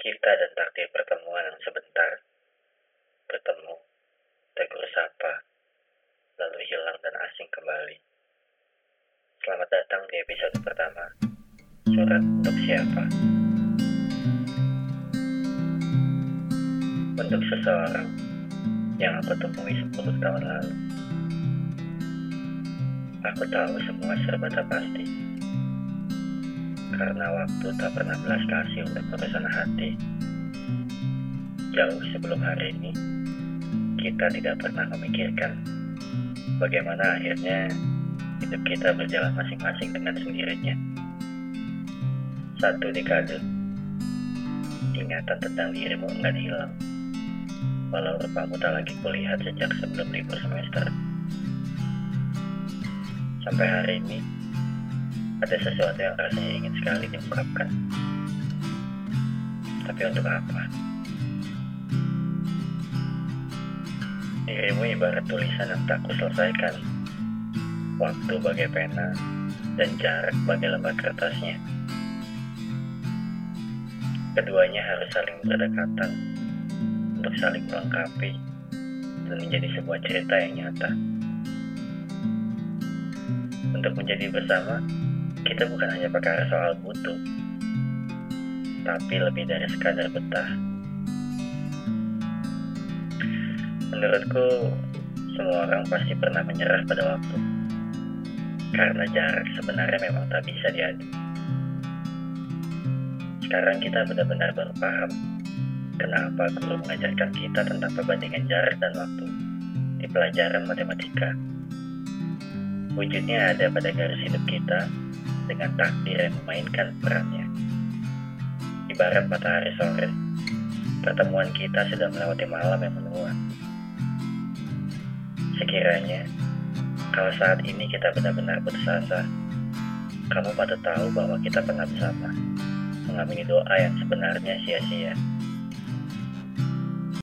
Kita dan takdir pertemuan yang sebentar. Bertemu, tegur sapa, lalu hilang dan asing kembali. Selamat datang di episode pertama. Surat untuk siapa? Untuk seseorang yang aku temui 10 tahun lalu. Aku tahu semua serba tak pasti. Karena waktu tak pernah belas kasih untuk urusan hati. Jauh sebelum hari ini, kita tidak pernah memikirkan bagaimana akhirnya hidup kita berjalan masing-masing dengan sendirinya. Satu dekade, ingatan tentang dirimu enggak hilang. Walau rupamu tak lagi kulihat sejak sebelum libur semester. Sampai hari ini, ada sesuatu yang rasanya ingin sekali diungkapkan. Tapi untuk apa? Dirimu ibarat tulisan yang tak kuselesaikan. Waktu bagai pena dan jarak bagai lembar kertasnya. Keduanya harus saling berdekatan untuk saling melengkapi dan menjadi sebuah cerita yang nyata. Untuk menjadi bersama, kita bukan hanya perkara soal butuh, tapi lebih dari sekadar betah. Menurutku, semua orang pasti pernah menyerah pada waktu. Karena jarak sebenarnya memang tak bisa diadu. Sekarang kita benar-benar baru paham kenapa guru mengajarkan kita tentang perbandingan jarak dan waktu di pelajaran matematika. Wujudnya ada pada garis hidup kita dengan takdir yang memainkan perannya. Ibarat matahari sore, pertemuan kita sudah melewati malam yang menua. Sekiranya, kalau saat ini kita benar-benar putus asa, kamu patut tahu bahwa kita pernah bersama, mengamini doa yang sebenarnya sia-sia.